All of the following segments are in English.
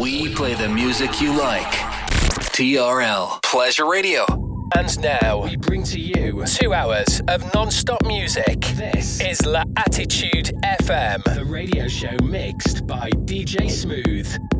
We play the music you like. TRL Pleasure Radio. And now we bring to you two hours of non-stop music. This is La Attitude FM, the radio show mixed by DJ Smooth.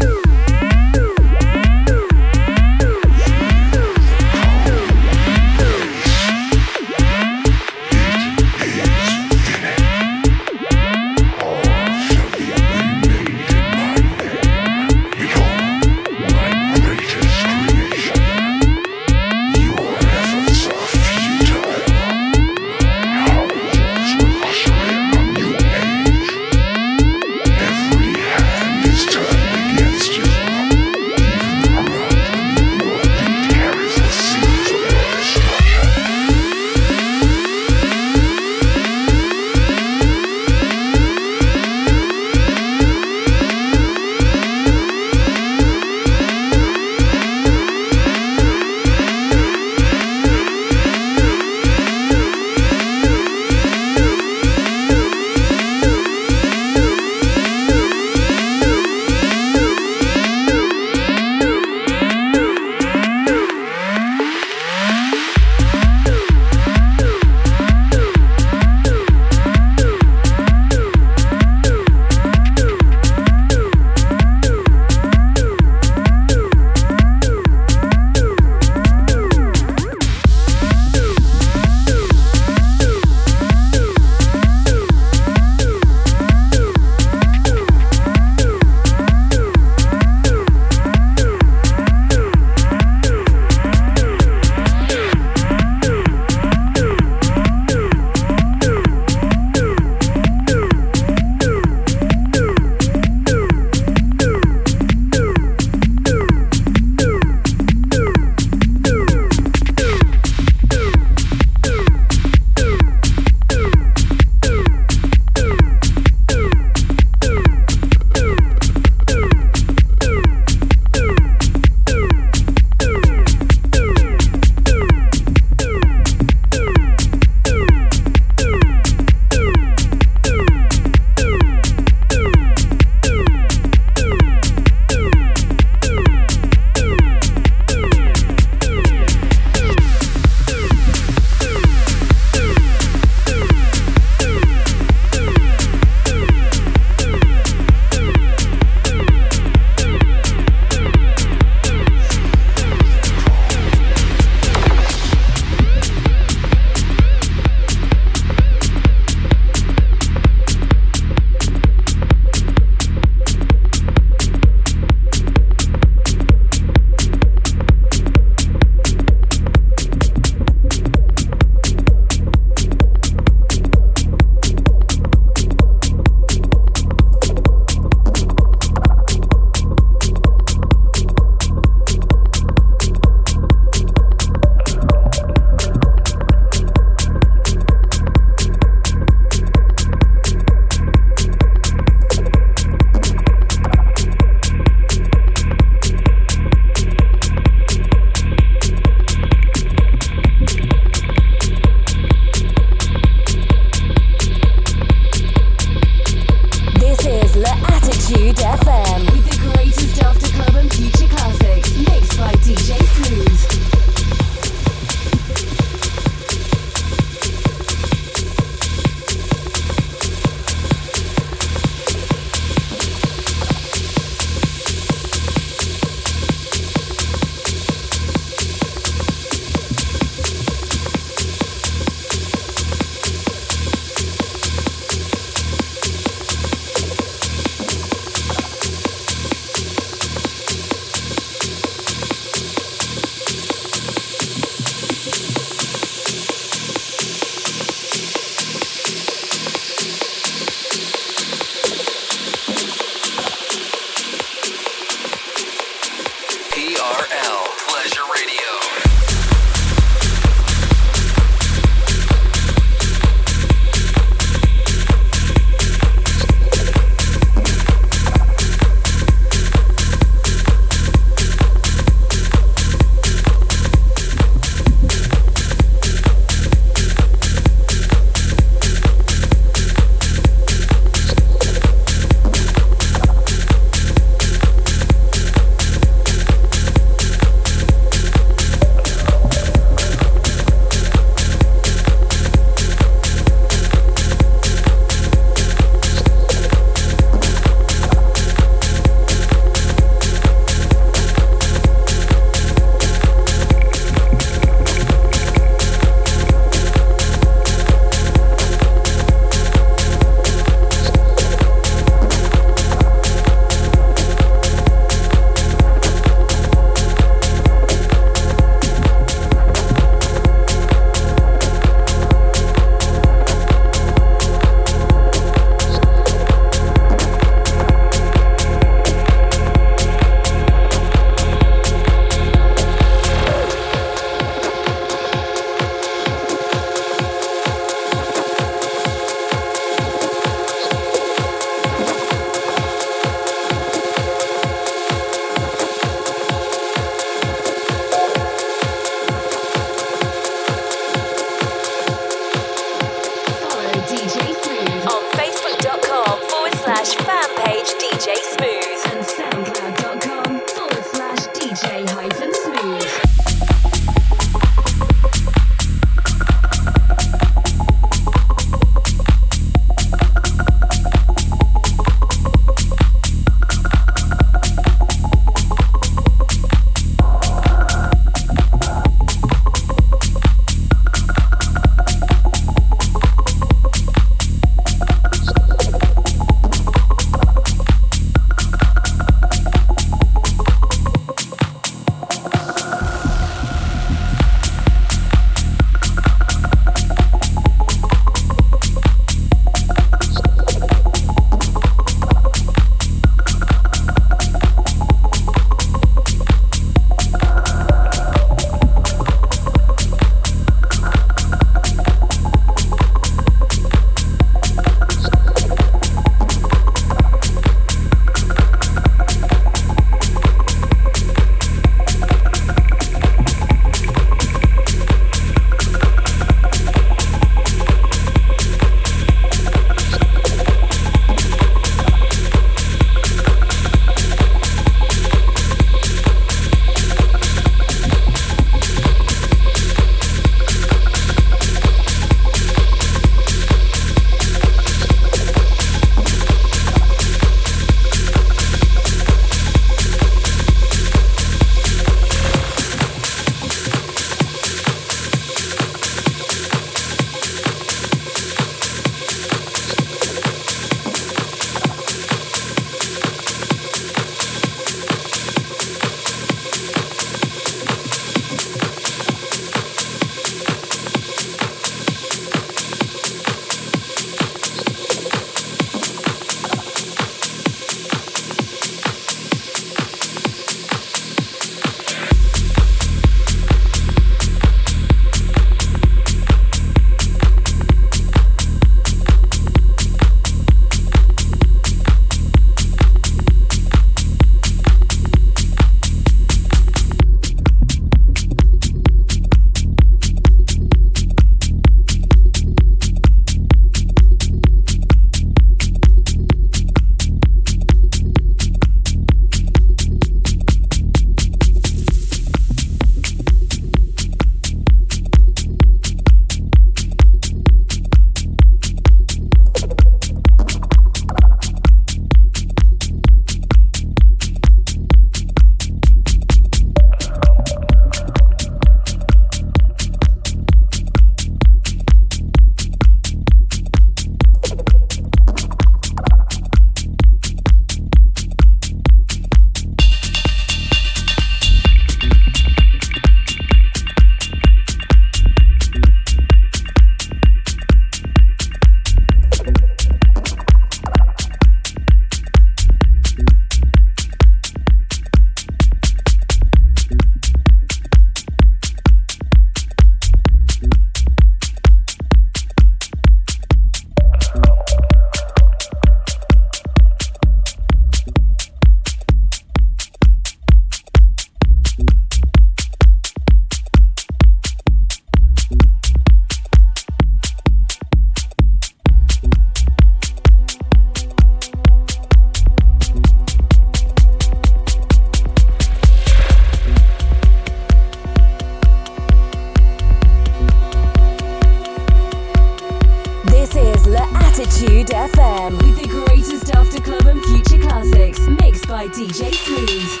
Attitude FM with the greatest after club and future classics mixed by DJ Smooth.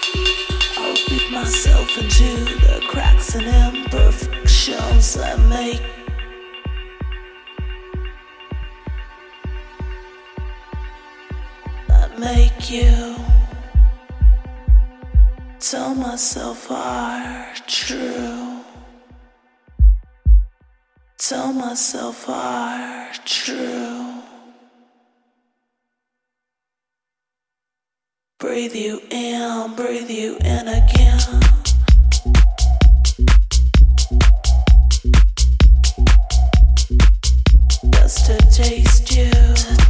I'll beat myself into the cracks and imperfections I make that make you tell myself are true tell myself are true. Breathe you in, breathe you in again. Just to taste you.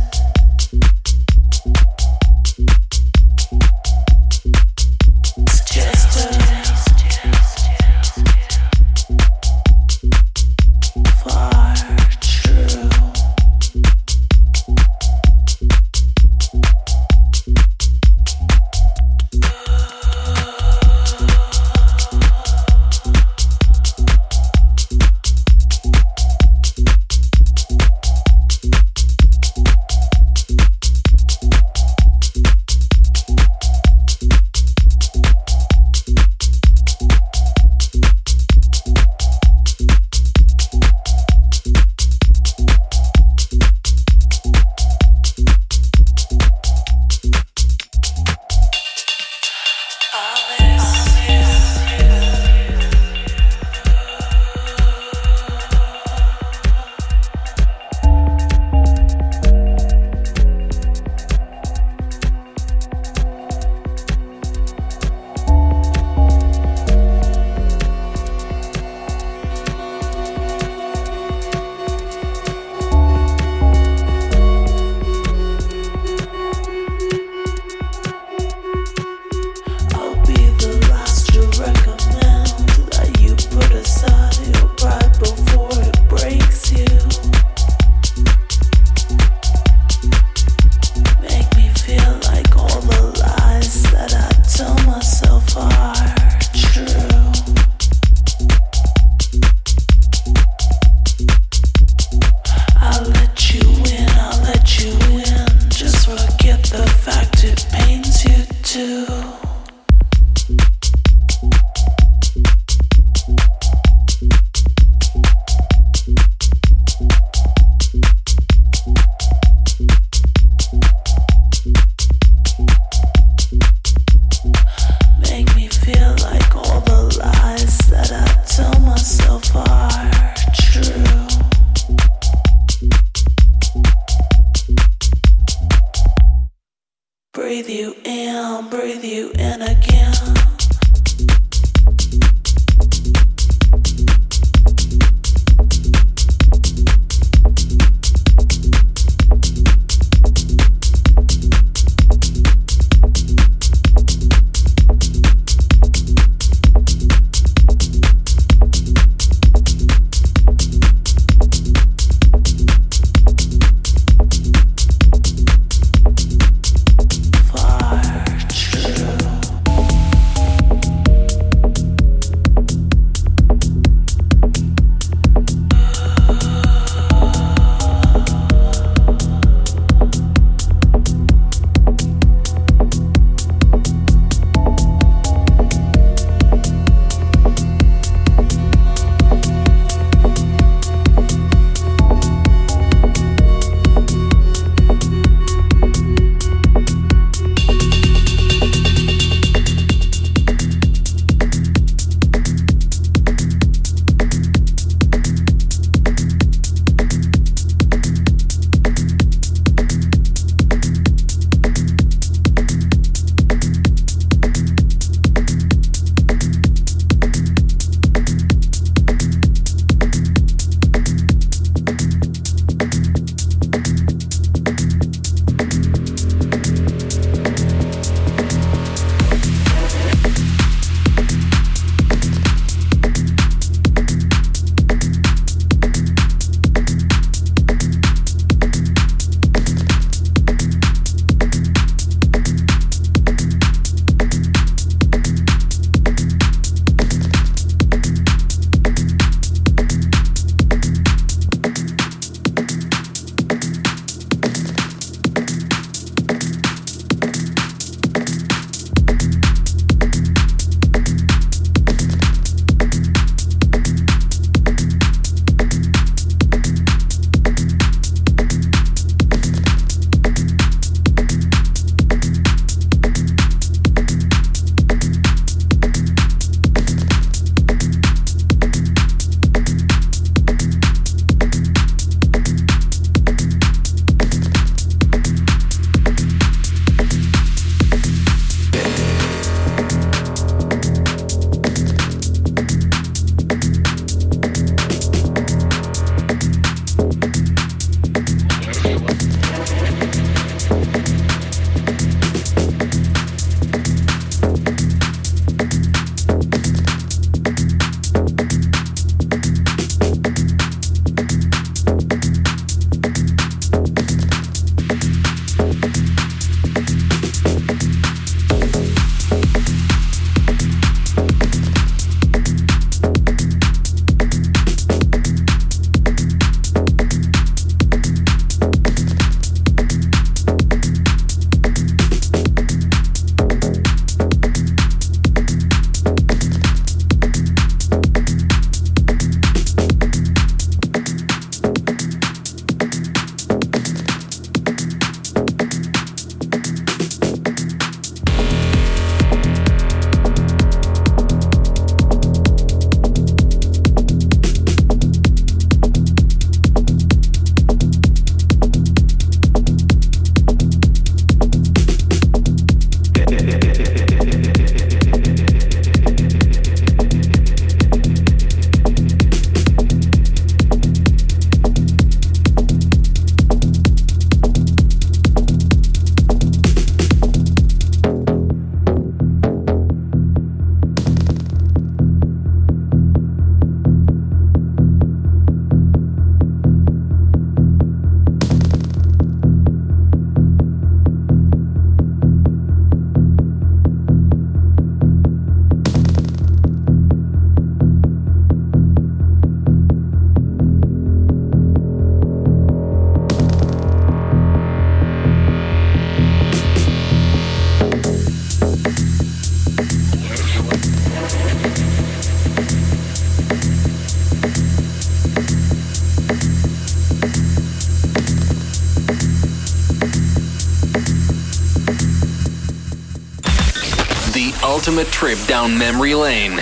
Ultimate trip down memory lane.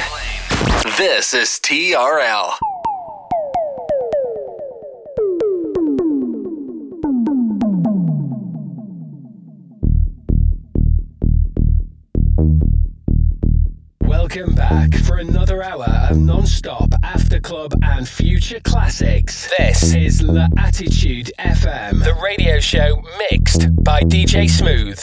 This is TRL. Welcome back for another hour of non-stop after club and future classics. This is La Attitude FM, the radio show mixed by DJ Smooth.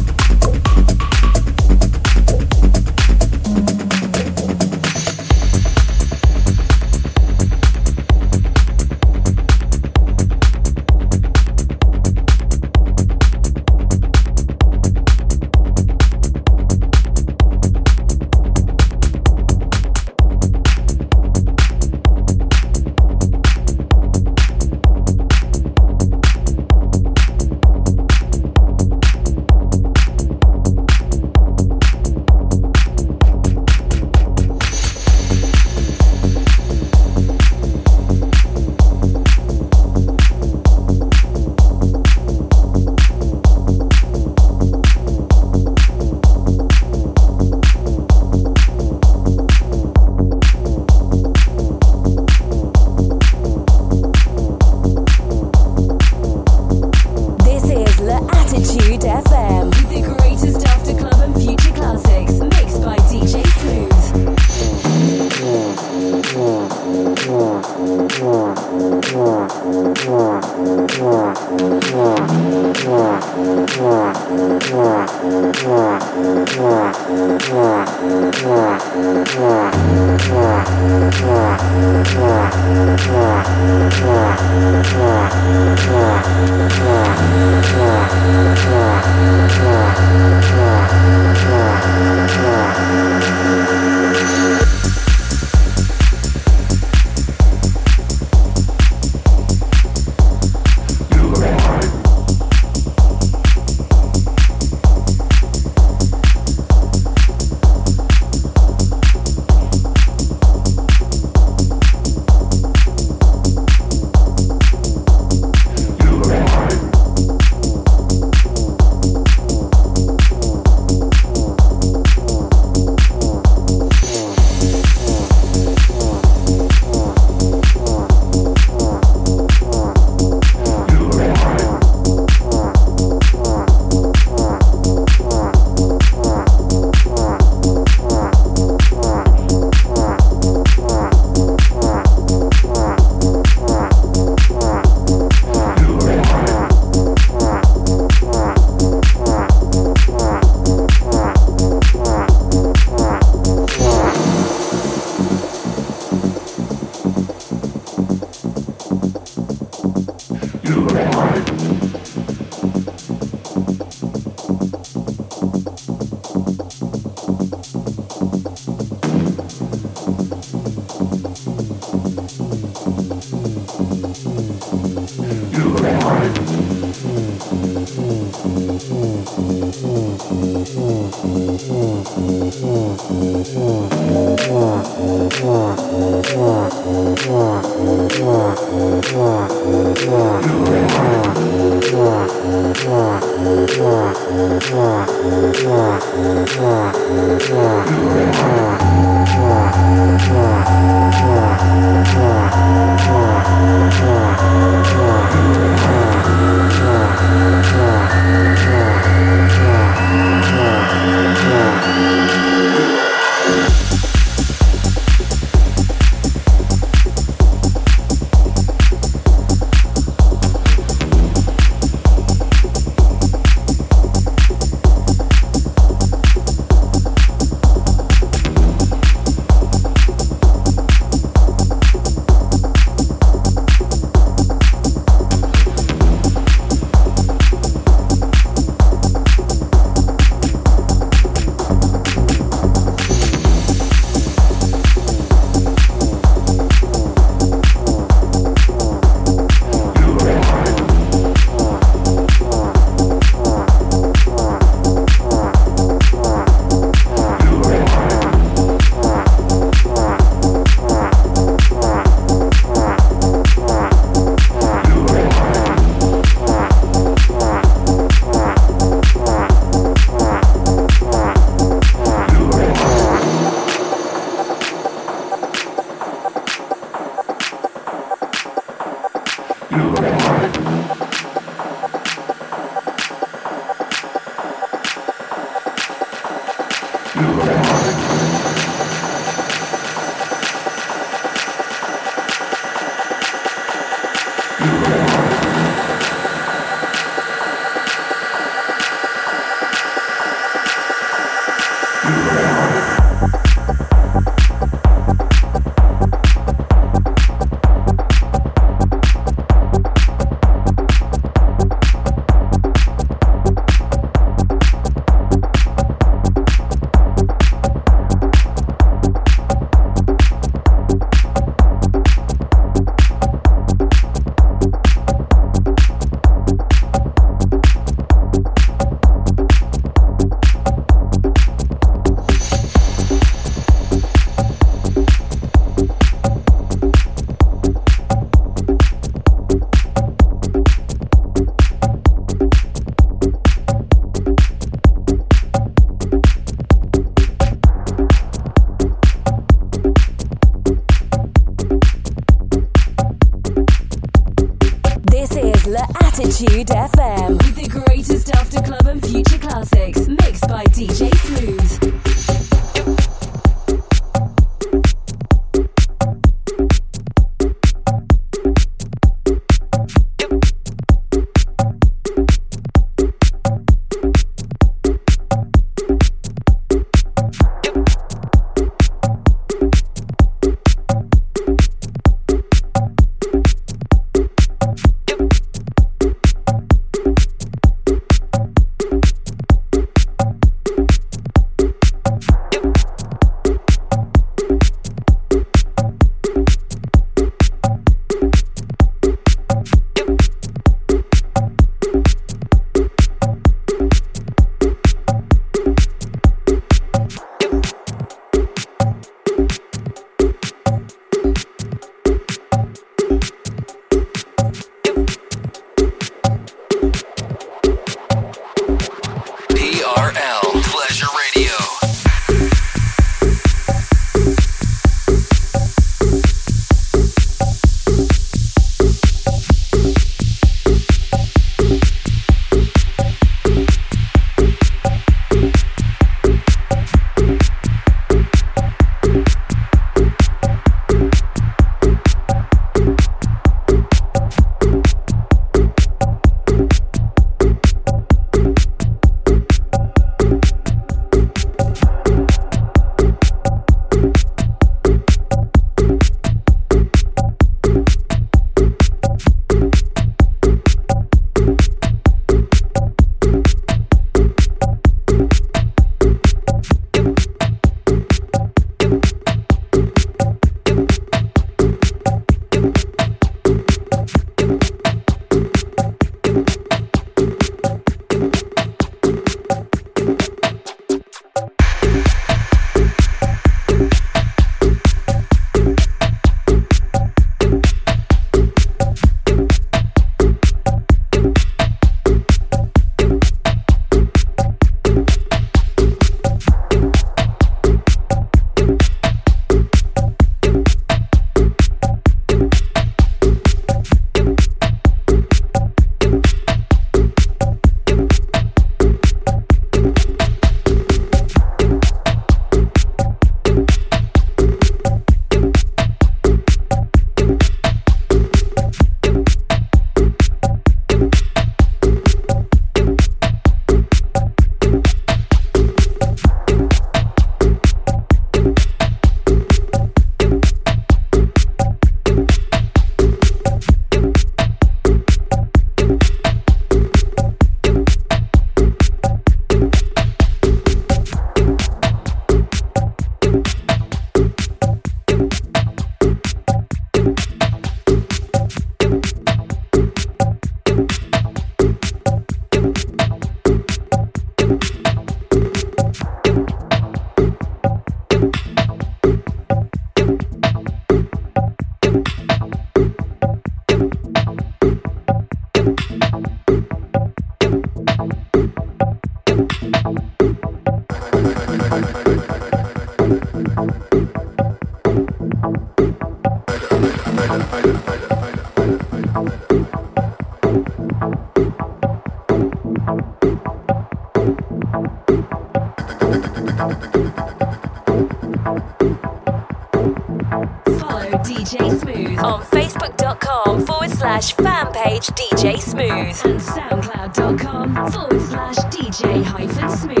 soundcloud.com forward slash DJ hyphen smooth.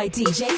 By DJ